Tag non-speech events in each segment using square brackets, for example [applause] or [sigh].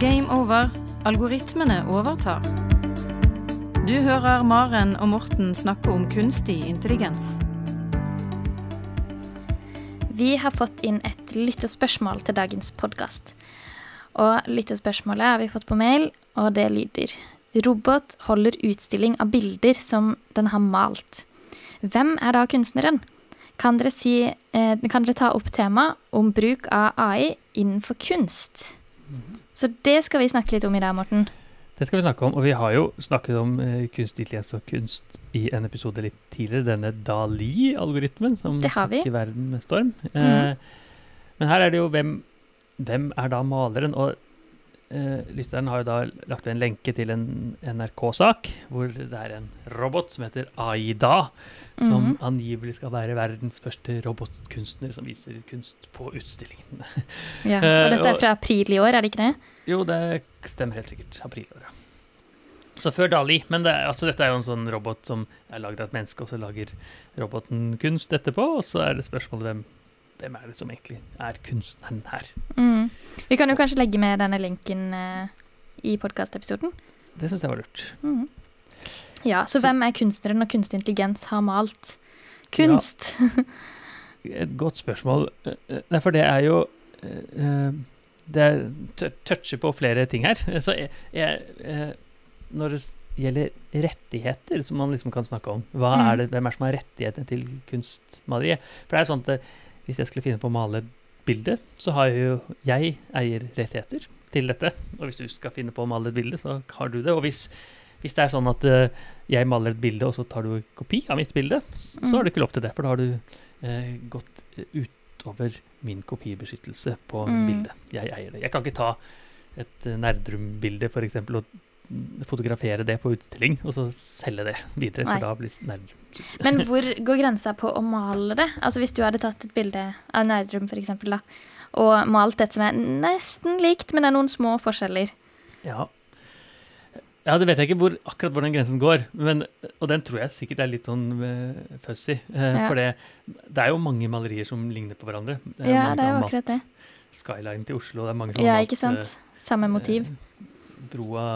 Game over. Algoritmene overtar. Du hører Maren og Morten snakke om kunstig intelligens. Vi har fått inn et lytterspørsmål til dagens podkast. Og lytterspørsmålet har vi fått på mail, og det lyder Robot holder utstilling av bilder som den har malt. Hvem er da kunstneren? Kan dere, si, eh, kan dere ta opp tema om bruk av AI innenfor kunst? Så det skal vi snakke litt om i dag, Morten. Det skal vi snakke om, og vi har jo snakket om eh, kunstig intelligens og kunst i en episode litt tidligere. Denne Dali-algoritmen som takker verden med storm. Mhm. mm. men her er det jo hvem, hvem er da maleren? Og eh, lytteren har jo da lagt ved en lenke til en NRK-sak hvor det er en robot som heter Aida, som Mhm. angivelig skal være verdens første robotkunstner som viser kunst på utstillingen. Ja. [laughs] Eh, Og dette er fra april i år, er det ikke det? Jo, det stemmer helt sikkert. April i år, ja. Så før Dali. Men det, er- altså, dette er jo en sånn robot som er lagd av et menneske, og så lager roboten kunst etterpå. Og så er det spørsmålet hvem, hvem er det som egentlig er kunstneren her. Mm. Vi kan jo kanskje legge med denne lenken eh, i podkastepisoden. Det syns jeg var lurt. Mm. Ja, så hvem er kunstneren når kunstig intelligens har malt kunst? [laughs] Et godt spørsmål. Eh, eh, Nei, for det er jo eh, Det er toucher på flere ting her. [laughs] Så jeg, jeg, når det gjelder rettigheter, som man liksom kan snakke om, hva er det, hvem er det som har rettigheter til kunstmaleriet? For det er jo sånn at hvis jeg skulle finne på å male et bilde, så har jo jeg eier rettigheter til dette. Og hvis du skal finne på å male et bilde, så har du det. Og hvis, hvis det er sånn at uh, jeg maler et bilde, og så tar du kopi av mitt bilde, så Mm. har du ikke lov til det, for da har du uh, gått eh, utover min kopibeskyttelse på Mm. bildet. Jeg eier det. Jeg kan ikke ta et Nerdrum-bilde eksempel, og fotografere det på utstilling, og så selge det videre, for da blir Nerdrum Men [laughs] hvor går grensa på å male det? Altså Hvis du hadde tatt et bilde av eksempel, da, og malt et som er nesten likt, men det er noen små forskjeller. Ja. Ja, det vet jeg ikke hvor, akkurat hvor den grensen går, men, og den tror jeg sikkert er litt sånn uh, fussy. Uh, Ja. For det, det er jo mange malerier som ligner på hverandre. Det Ja, mange det er jo akkurat det. Skyline til Oslo, det er mange som Ja, har ikke malt, sant? Samme motiv. Uh, broa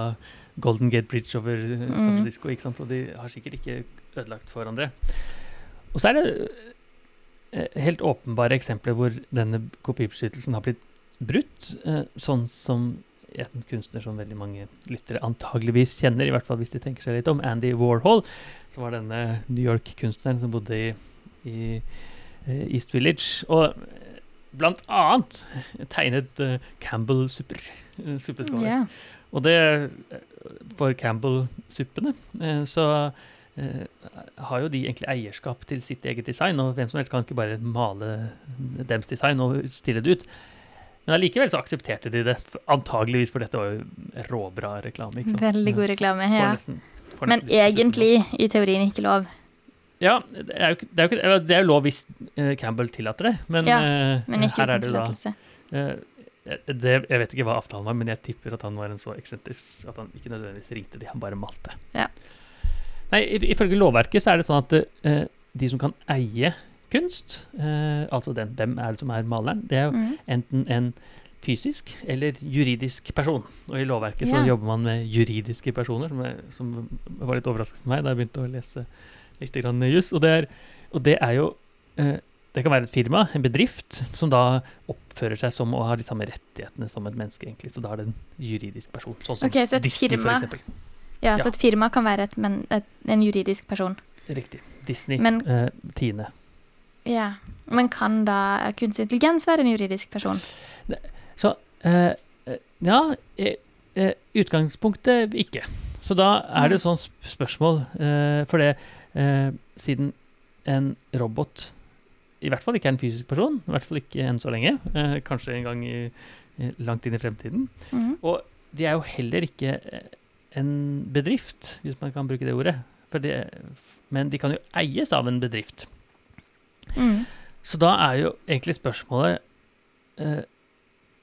Golden Gate Bridge over San San Mm. Francisco, ikke sant? og de har sikkert ikke ødelagt for hverandre. Og så er det eh, helt åpenbare eksempler hvor denne kopibeskyttelsen har blitt brutt, eh, sånn som en kunstner som veldig mange lyttere antageligvis kjenner, i hvert fall hvis de tenker seg litt om, Andy Warhol, som var denne New York-kunstneren som bodde i, i eh, East Village, og eh, blant annet tegnet eh, Campbell-supper, eh, suppeskåler. Og det eh, For Campbell-suppene eh, så eh, har jo de egentlig eierskap til sitt eget design, og hvem som helst kan ikke bare male dems design og stille det ut. Men allikevel så aksepterte de det, antageligvis, for dette var jo råbra reklame. ikke sant? Veldig god reklame. Ja. nesten- Men nesten egentlig, i teorien, ikke lov. Ja, det er jo det er jo, det er jo lov hvis eh, Campbell tillater det, men, Ja, Men her er det da det, jeg vet ikke hva avtalen var, men jeg tipper at han var en så eksentrisk at han ikke nødvendigvis ringte de, han bare malte. Ja. Nei, ifølge lovverket så er det sånn at uh, de som kan eie kunst, uh, altså den, hvem er det som er maleren, det er jo Mm. enten en fysisk eller juridisk person. Og i lovverket så jobber man med juridiske personer, som, er, som var litt overraskende for meg da jeg begynte å lese litt grann juss. Og, det er- og det er jo eh, Det kan være et firma, en bedrift, som da oppfører seg som å ha de samme rettighetene som et menneske, egentlig. Så da er det en juridisk person. Sånn som okay, så Disney, firma- for eksempel. Ja, Ja. så et firma kan være et, men, et, en juridisk person. Riktig. Disney. Men- eh, Tine. Ja. Men kan da kunstig intelligens være en juridisk person? Så eh, eh, ja, eh, eh, utgangspunktet ikke. Så da er det et sånt spørsmål, eh, for det eh, siden en robot i hvert fall ikke er en fysisk person, i hvert fall ikke enn så lenge, eh, kanskje en gang i, langt inn i fremtiden, Mhm. og de er jo heller ikke eh, en bedrift, hvis man kan bruke det ordet, for det, men de kan jo eies av en bedrift. Mm. Så da er jo egentlig spørsmålet eh,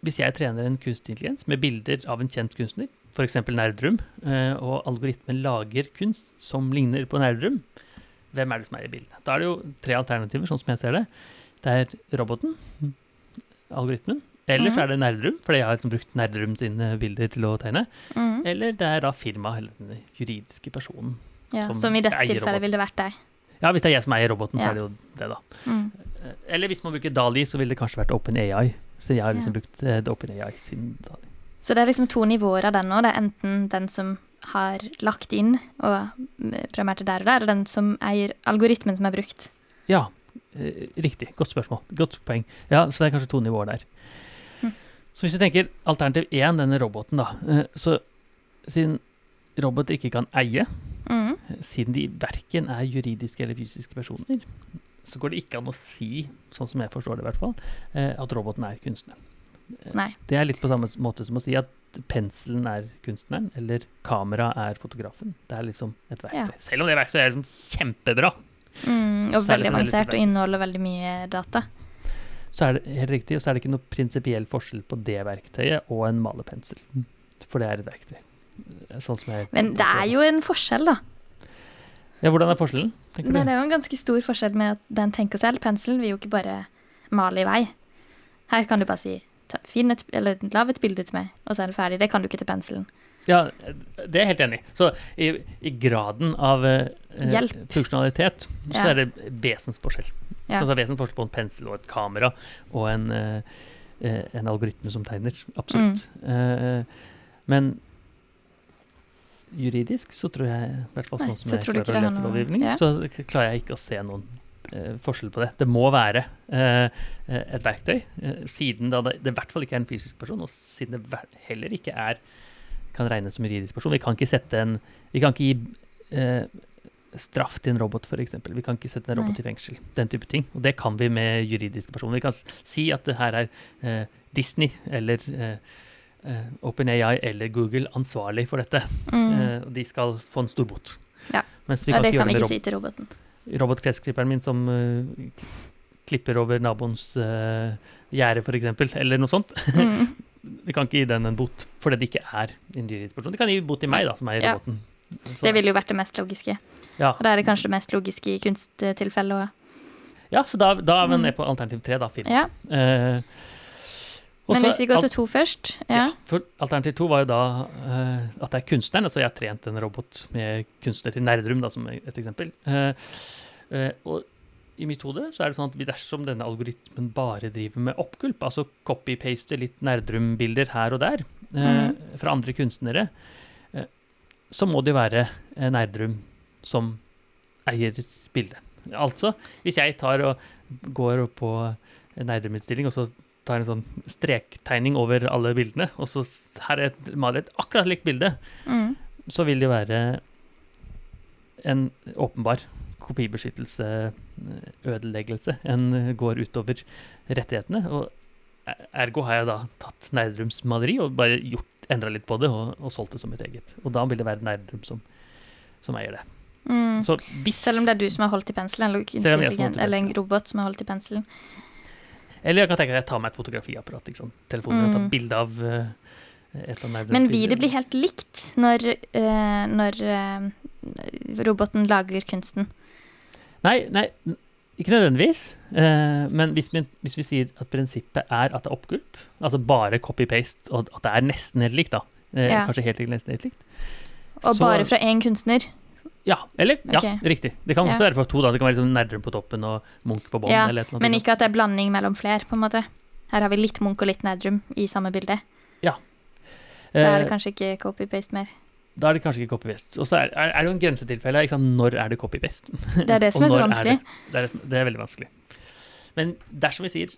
Hvis jeg trener en kunstig intelligens med bilder av en kjent kunstner, f.eks. Nerdrum, eh, og algoritmen lager kunst som ligner på Nerdrum, hvem er det som er i bildet? Da er det jo tre alternativer, sånn som jeg ser det. Det er roboten, algoritmen, Eller så Mhm. er det Nerdrum, fordi jeg har liksom brukt Nerdrum sine bilder til å tegne. Mm. Eller det er da firmaet, eller den juridiske personen. Ja, som som, i dette tilfellet ville det vært deg. Ja, hvis det er jeg som eier roboten, så er det jo det, da. Mm. Eh, Eller hvis man bruker Dali, så ville det kanskje vært OpenAI. Så jeg har liksom Ja. brukt uh, det OpenAI sin Dali. Så det er liksom to nivåer av den nå. Det er enten den som har lagt inn og programmerte der og der, eller den som eier algoritmen som er brukt. Ja, eh, riktig. Godt spørsmål. Godt poeng. Ja, så det er kanskje to nivåer der. Mm. Så hvis du tenker alternativ én, denne roboten, da. eh, Så siden roboter ikke kan eie, Mm. siden de verken er juridiske eller fysiske personer, så går det ikke an å si, sånn som jeg forstår det i hvert fall, eh, at roboten er kunstneren. Eh, Nei. Det er litt på samme måte som å si at penselen er kunstneren, eller kamera er fotografen. Det er liksom et verktøy. Ja. Selv om det verktøyet er liksom kjempebra, Mm, og veldig avansert og inneholder veldig mye data. så er det helt riktig, og så er det ikke noe prinsipiell forskjell på det verktøyet og en malerpensel. For det er et verktøy. Sånn Men det er jo en forskjell, da. Ja, hvordan er forskjellen? Nei, det er jo en ganske stor forskjell med at den tenker selv. Penselen vil jo ikke bare male i vei. Her kan du bare si finn et, eller lag et bilde til meg, og så er det ferdig. Det kan du ikke til penselen. Ja, det er jeg helt enig i. Så i, i graden av eh, Hjelp. funksjonalitet, så Ja. er det vesensforskjell. Ja. Så det er vesensforskjell på en pensel og et kamera og en, eh, eh, en algoritme som tegner. Absolutt. Mm. Eh, men juridisk så tror jeg, i hvert fall sånn som så jeg klarer å lese lovgivning, ja. så klarer jeg ikke å se noen eh, forskjell på det. Det må være eh, eh, et verktøy, eh, siden da det, i hvert fall ikke er en fysisk person, og siden det heller ikke er kan regnes som juridisk person. Vi kan ikke sette en Vi kan ikke gi eh, straff til en robot, f.eks. Vi kan ikke sette en robot Nei. i fengsel. Den type ting. Og det kan vi med juridiske personer. Vi kan si at det her er eh, Disney eller eh, eh, OpenAI eller Google ansvarlig for dette. Mm. Eh, de skal få en stor bot. Ja. Ja, det kan vi ikke si til roboten. Rob robotgressklipperen min som uh, klipper over naboens uh, gjerde, f.eks., eller noe sånt. Mm. [laughs] Vi kan ikke gi den en bot fordi det ikke er en person. De kan gi bot til meg, da, som er Ja. roboten. Så- Det ville jo vært det mest logiske. ja. Og da er det kanskje det mest logiske i kunsttilfellet òg. ja, så da, da er vi Mm. nede på alternativ tre, da. Film. Ja. Eh, og Men hvis vi går til to først ja. For alternativ to var jo da uh, at det er kunstneren. Altså jeg har trent en robot med kunstner til Nerdrum, da, som et eksempel. Uh, uh, og i mitt hode så er det sånn at dersom denne algoritmen bare driver med oppgulp, altså copy-paste litt Nerdrum-bilder her og der Mhm. fra andre kunstnere, så må det jo være Nerdrum som eier bildet. Altså, hvis jeg tar og går på Nerdrum-utstilling, og så tar en sånn strektegning over alle bildene, og så her er et, maler et akkurat likt bilde, Mm. så vil det jo være en åpenbar kopibeskyttelse-ødeleggelse. En eh, går utover rettighetene. Og e- ergo har jeg da tatt Nerdrums maleri og bare gjort, endra litt på det og, og solgt det som mitt eget. Og da vil det være Nerdrum som, som eier det. Mm. Så hvis Selv om det er du som har holdt i penselen, eller, eller en robot som har holdt i penselen. Eller jeg kan tenke at jeg tar meg et fotografiapparat. Ikke sant? Telefonen og tar Mm. bilde av eh, et av annet. Men vil det bli helt likt når, uh, når uh, roboten lager kunsten? Nei, nei, ikke nødvendigvis. Uh, men hvis vi, hvis vi sier at prinsippet er at det er oppgulp, altså bare copy-paste, og at det er nesten helt likt, da. Ja. Kanskje helt likt, nesten helt likt. Og Så- bare fra én kunstner? Ja, eller ja, riktig. Det kan Ja. være for to, da. Det kan være liksom nerder på toppen og Munch på bånn. Ja, Men ikke at det er blanding mellom flere, på en måte. Her har vi litt Munch og litt Nerdrum i samme bilde. Ja. Da er det Eh, kanskje ikke copy-paste mer. Da er det kanskje ikke copy-paste. Og så er, er, er det jo en grensetilfelle. Når er det copy-paste? Det er det [laughs] som er så vanskelig. vanskelig. Det, det, er, det det er veldig vanskelig. Men dersom vi sier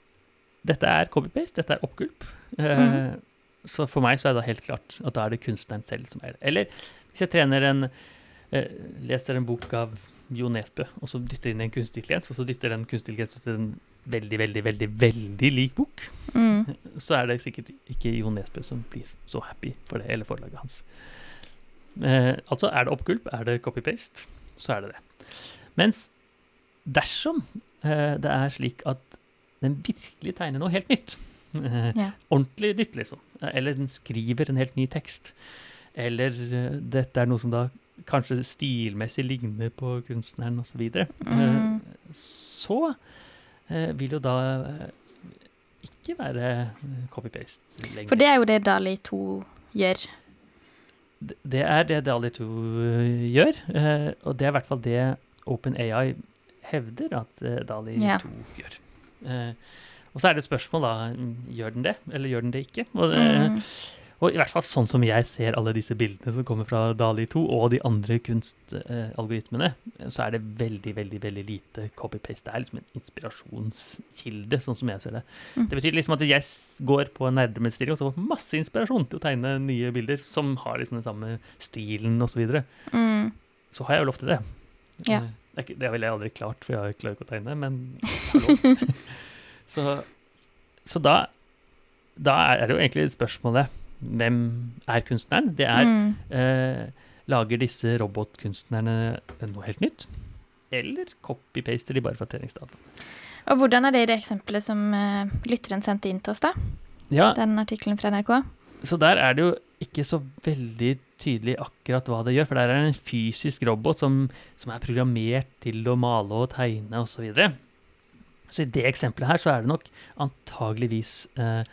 dette er copy-paste, dette er oppgulp, eh, Mhm. så for meg så er det helt klart at da er det kunstneren selv som er det. Eller hvis jeg trener en leser en bok av Jo Nesbø, og så dytter inn en kunstig klient, og så dytter den intelligens ut en veldig, veldig, veldig veldig lik bok, Mm. så er det sikkert ikke Jo Nesbø som blir så happy for det, eller forlaget hans. Eh, altså, er det oppgulp, er det copy-paste, så er det det. Mens dersom eh, det er slik at den virkelig tegner noe helt nytt, eh, Ja. ordentlig nytt, liksom, eh, eller den skriver en helt ny tekst, eller eh, dette er noe som da kanskje stilmessig ligner på kunstneren osv., så, videre, Mm. eh, så eh, vil jo da eh, ikke være copy-paste lenger. For det er jo det Dali 2 gjør. Det- er det Dali 2 gjør, eh, og det er i hvert fall det OpenAI hevder at Dali Ja. 2 gjør. Eh, og så er det et spørsmål, da. Gjør den det, eller gjør den det ikke? Og, det, Mm. Og i hvert fall sånn som jeg ser alle disse bildene som kommer fra Dali 2 og de andre kunstalgoritmene, så er det veldig, veldig veldig lite copy-paste. Det er liksom en inspirasjonskilde, sånn som jeg ser det. Mm. Det betyr liksom at jeg går på en nerdemestilling og så får masse inspirasjon til å tegne nye bilder som har liksom den samme stilen osv. Så, videre. Mm. så har jeg jo lov til det. Ja. Eh, Det, ikke, det har vel jeg aldri klart, for jeg klarer ikke å tegne, men har [laughs] [laughs] så, så da, da er det jo egentlig spørsmålet hvem er kunstneren? Det er Mm. eh, Lager disse robotkunstnerne noe helt nytt? Eller copy-paster de bare fra treningsdata? Og hvordan er det i det eksempelet som eh, lytteren sendte inn til oss, da? Ja, Den artikkelen fra NRK? så der er det jo ikke så veldig tydelig akkurat hva det gjør, for der er det en fysisk robot som, som er programmert til å male og tegne osv. Så, videre. så i det eksempelet her så er det nok antageligvis eh,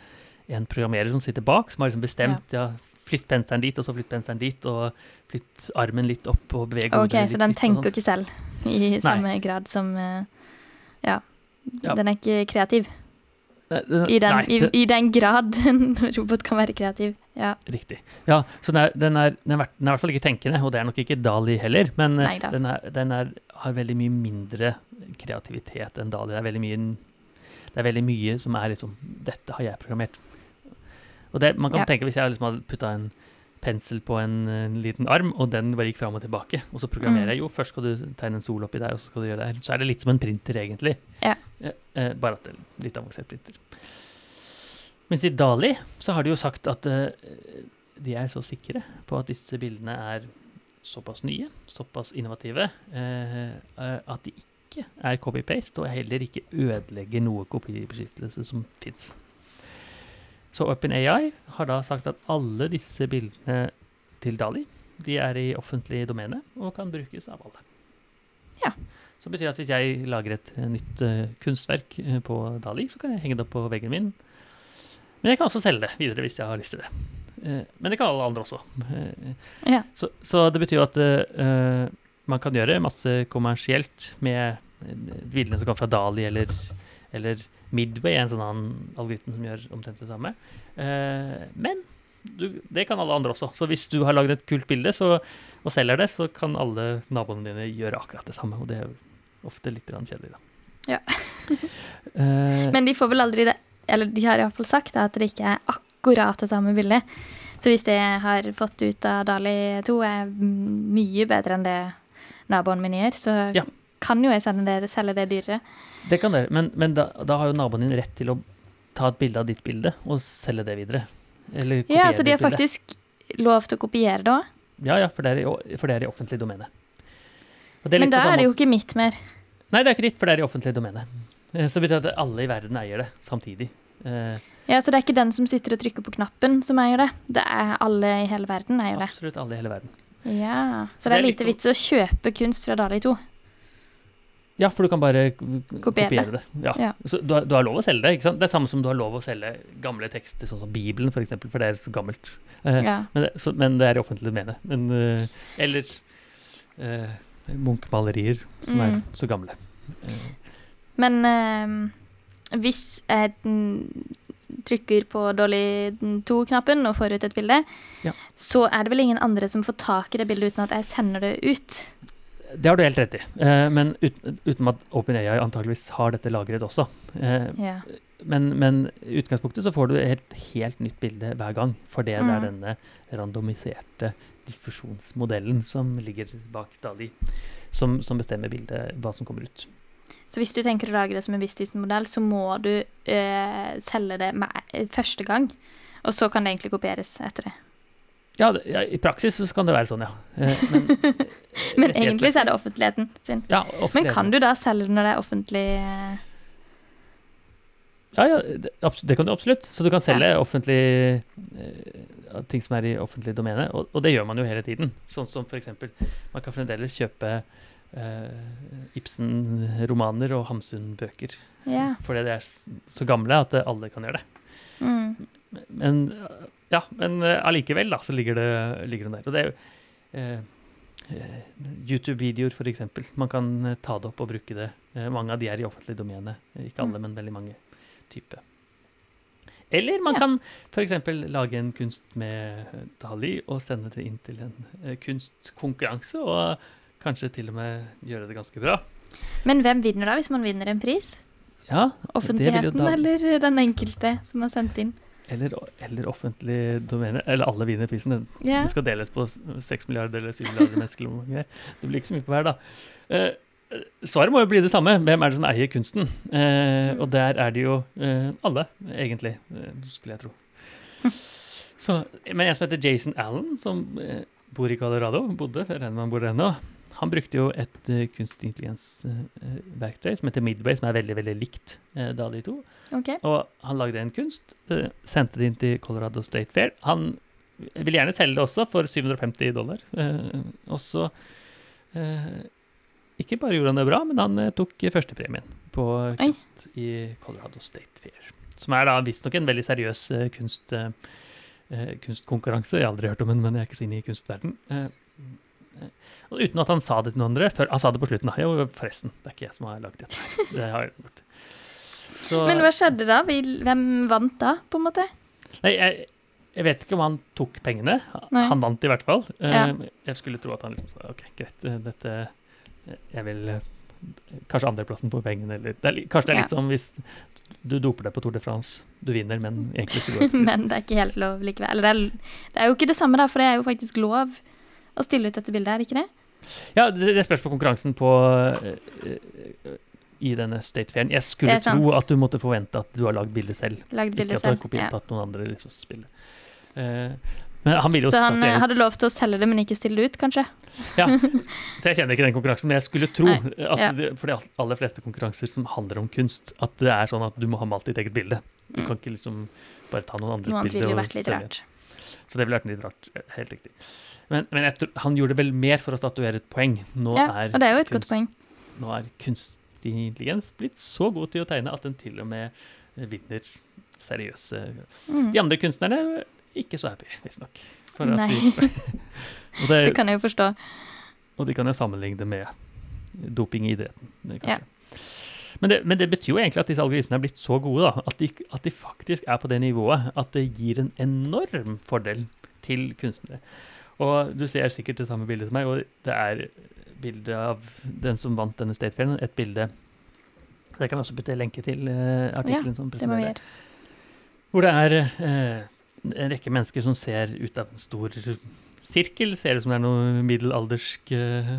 en programmerer som sitter bak, som har liksom bestemt ja. flytt penselen dit, og så flytt penselen dit, og flytt armen litt opp og bevege Ok, hodet så litt den tenker ikke selv i samme grad som eh, ja. Ja. Den er ikke kreativ. Nei, I den, nei, det- i den grad [laughs] en robot kan være kreativ. Ja. Riktig. Ja, så den er, den, er, den, er, i hvert fall ikke tenkende, og det er nok ikke Dali heller, men eh, den, er, den har veldig mye mindre kreativitet enn Dali. Det er veldig mye, det er veldig mye som er liksom Dette har jeg programmert. Og det, man kan Ja. tenke hvis jeg liksom hadde putta en pensel på en, en liten arm, og den bare gikk fram og tilbake, og så programmerer Mm. jeg jo først skal du tegne en sol oppi der, og så skal du gjøre det her. Så er det litt som en printer, egentlig. Ja. Eh, bare at det er litt avansert printer. Mens i Dali så har de jo sagt at eh, de er så sikre på at disse bildene er såpass nye, såpass innovative, eh, at de ikke er copy-paste, og heller ikke ødelegger noe kopibeskyttelse som fins. Så OpenAI har da sagt at alle disse bildene til Dali de er i offentlig domene og kan brukes av alle. Ja. Så betyr det at hvis jeg lager et eh, nytt eh, kunstverk eh, på Dali, så kan jeg henge det opp på veggen min. Men jeg kan også selge det videre hvis jeg har lyst til det. Men det kan alle andre også. Ja. så, så det betyr jo at uh, man kan gjøre masse kommersielt med bildene som kommer fra Dali eller, eller Midway, en sånn annen algoritme som gjør omtrent det samme. Eh, men du, det kan alle andre også. Så hvis du har lagd et kult bilde så, og selger det, så kan alle naboene dine gjøre akkurat det samme. Og det er jo ofte litt kjedelig, da. Ja. Eh, [laughs] [laughs] Men de får vel aldri det Eller de har iallfall sagt da, at det ikke er akkurat det samme bildet. Så hvis det jeg har fått ut av Dali 2 er mye bedre enn det naboen min gjør, så Ja. Kan jo jeg det, selge det dyrere. Det kan dere, men, men da, da har jo naboen din rett til å ta et bilde av ditt bilde og selge det videre. Eller kopiere Ja, så de har faktisk bilde. faktisk lov til å kopiere det òg. Ja, ja, for det er i, for det er i offentlig domene. Men da er det jo ikke mitt mer. Nei, det er ikke ditt, for det er i offentlig domene. Eh, Så betyr det at alle i verden eier det samtidig. Eh, Ja, Så det er ikke den som sitter og trykker på knappen som eier det. Det er alle i hele verden eier det. absolutt alle i hele verden. Ja, Så Det det er lite vits å kjøpe kunst fra Dali 2. Ja, for du kan bare Kopiere kopiere det. Ja. Ja. Så du har, du har lov å selge det. ikke sant? Det er samme som du har lov å selge gamle tekster, sånn som Bibelen, for eksempel, for det er så gammelt. Eh, Ja. men, det, så, men det er i offentlig domene. Men, uh, eller uh, Munch-malerier som er Mm. så gamle. Uh. Men eh, hvis jeg trykker på Dolly 2-knappen og får ut et bilde, Ja. så er det vel ingen andre som får tak i det bildet uten at jeg sender det ut? Det har du helt rett i. Eh, men uten, uten at OpenAI antageligvis har dette lagret også. Eh, yeah. men, men i utgangspunktet så får du et helt nytt bilde hver gang. For det er Mm. denne randomiserte diffusjonsmodellen som ligger bak Dali, som, som bestemmer bildet, hva som kommer ut. Så hvis du tenker å lage det som en visstidsmodell, så må du eh, selge det med, første gang. Og så kan det egentlig kopieres etter det. Ja, det, ja, i praksis så kan det være sånn, ja. Eh, men [laughs] Men egentlig så er det offentligheten sin. ja, offentligheten. Men kan du da selge det når det er offentlig eh, Ja, ja det, det kan du absolutt. Så du kan selge offentlig eh, ting som er i offentlig domene, og, og det gjør man jo hele tiden. Sånn som eksempel Man kan fremdeles kjøpe eh, Ibsen-romaner og Hamsun-bøker. Ja. Fordi de er så gamle at alle kan gjøre det. Mm. Men ja, men eh, allikevel da, så ligger det, ligger det der. Og det er jo eh, eh, YouTube-videoer, eksempel. Man kan eh, ta det opp og bruke det. Eh, mange av de er i offentlig domene. Ikke alle, Mm. men veldig mange typer. Eller man Ja. kan f.eks. lage en kunst med Dali og sende det inn til en eh, kunstkonkurranse, og kanskje til og med gjøre det ganske bra. Men hvem vinner da, hvis man vinner en pris? Ja, Offentligheten eller den enkelte som har sendt inn? Eller, eller offentlig domene. Eller alle vinner prisen. Det Ja. Det skal deles på 6 milliarder eller 7 milliarder mennesker. det. Blir ikke så mye på hver, da. Eh, eh, svaret må jo bli det samme. Hvem er det som eier kunsten? Eh, og der er det jo eh, alle, egentlig, eh, skulle jeg tro. [laughs] Så, men en som heter Jason Allen, som eh, bor i Colorado, bodde, jeg regner med han bor der ennå, han brukte jo et uh, kunstig intelligensverktøy uh, som heter Midway, som er veldig veldig likt uh, de 2. Ok. Og han lagde en kunst, eh, sendte det inn til Colorado State Fair. Han ville gjerne selge det også for 750 dollar. Eh, og så eh, Ikke bare gjorde han det bra, men han tok førstepremien på kunst i Colorado State Fair. Som er da visstnok en veldig seriøs kunst, kunstkonkurranse. Jeg har aldri hørt om den, men jeg er ikke så inne i kunstverden. Uten at han sa det til noen andre. Før, han sa det på slutten. da. Jo, forresten, det er ikke jeg som har lagd dette. Det har jeg gjort. Så- Men hva skjedde da? Hvem vant da, på en måte? Nei, jeg, jeg vet ikke om han tok pengene. Nei. Han vant i hvert fall. Eh, Ja. Jeg skulle tro at han liksom sa OK, greit, eh, dette Jeg vil eh, Kanskje andreplassen får pengene, eller det er, Kanskje det er litt Ja. som hvis du doper deg på Tour de France. Du vinner, men [laughs] egentlig så går det Men det er ikke helt lov likevel. Eller det er, det er jo ikke det samme, da, for det er jo faktisk lov å stille ut dette bildet er det ikke det? Ja, det, det spørs på konkurransen på eh, eh, i denne stateferien. Jeg skulle tro at du måtte forvente at du har lagd bildet selv. Lagd bildet Ikke at du har kopiert Ja. noen andre liksom spillet. Uh, men han ville jo Så han jeg... hadde lov til å selge det, men ikke stille det ut, kanskje? Ja, så jeg kjenner ikke den konkurransen, men jeg skulle tro Nei, at ja. det, for de aller fleste konkurranser som handler om kunst, at det er sånn at du må ha malt ditt eget bilde. Du Mm. kan ikke liksom bare ta noen andres Noe annet bilde. ville jo vært litt rart. Så det ville vært litt rart. eh, Helt riktig. Men, men tror, han gjorde vel mer for å statuere et poeng. Nå, Ja, er, og det er jo et godt poeng. nå er kunstig intelligens blitt så god til å tegne at den til og med eh, vinner seriøse Mm. De andre kunstnerne ikke så happy, visstnok. Nei. de- [laughs] det, Det kan jeg jo forstå. Og de kan jo sammenligne med doping i idretten. det Ja. Men, det, men det betyr jo egentlig at disse algoritmene er blitt så gode da, at de, at de faktisk er på det nivået at det gir en enorm fordel til kunstnere. Og du ser sikkert det samme bildet som meg, og det er bildet av den som vant denne State Fairen, et bilde Det kan vi også putte lenke til uh, artikkelen som Det presenterer. Hvor det er uh, en rekke mennesker som ser ut av en stor sirkel. Ser ut som det er noe middelaldersk uh,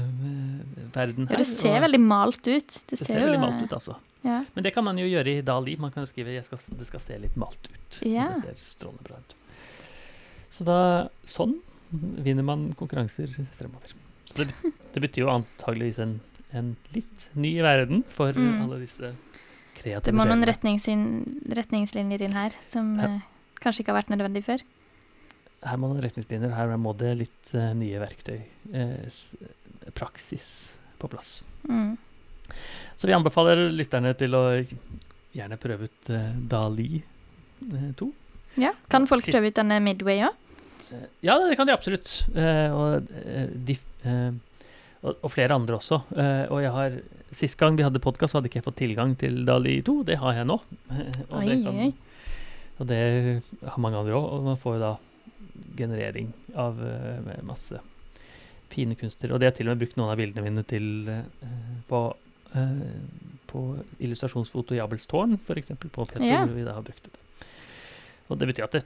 verden her. Ja, det ser og veldig malt ut. Det, det ser, ser jo veldig malt ut, altså. Ja. Men det kan man jo gjøre i Dali. Man kan jo skrive at det skal se litt malt ut. Ja. Det ser strålende bra ut. Så da, sånn vinner man konkurranser fremover. Så det, det betyr jo antageligvis en, en litt ny verden for Mm. alle disse kreative Det må noen retningslinjer inn her som Ja. eh, kanskje ikke har vært nødvendig før. Her må det retningslinjer, her må det litt uh, nye verktøy. Uh, praksis på plass. Mm. Så vi anbefaler lytterne til å gjerne prøve ut uh, Dali eh, 2. Ja. Kan folk prøve ut denne Midway òg? Ja, det kan de absolutt. Og, de, og, og flere andre også. Uh, og jeg har Sist gang vi hadde podkast, hadde ikke jeg fått tilgang til Dali 2. Det har jeg nå. [laughs] og, Oi, det kan, og det har mange andre òg. Og man får jo da generering av uh, masse fine kunster. Og det har til og med brukt noen av bildene mine til uh, på, på illustrasjonsfoto i Abelstårn, f.eks. på Ja. hvor vi da har brukt det. Og det betyr at det,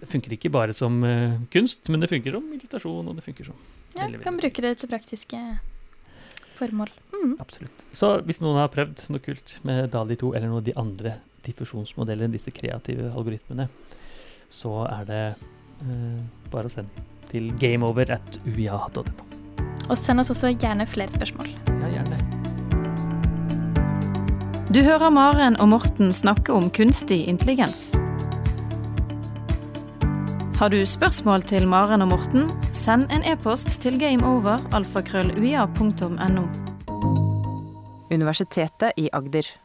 det funker ikke bare som uh, kunst, men det funker som illustrasjon, og det funker som Ja, Veldig, kan veldig bruke det til praktiske formål. Mm. Absolutt. Så hvis noen har prøvd noe kult med Dali 2 eller noen av de andre diffusjonsmodellene, disse kreative algoritmene, så er det uh, bare å sende til gameover at uia.no. Og send oss også gjerne flere spørsmål. Ja, gjerne. Du hører Maren og Morten snakke om kunstig intelligens. Har du spørsmål til Maren og Morten, send en e-post til gameover.alfakrølluia.no. Universitetet i Agder.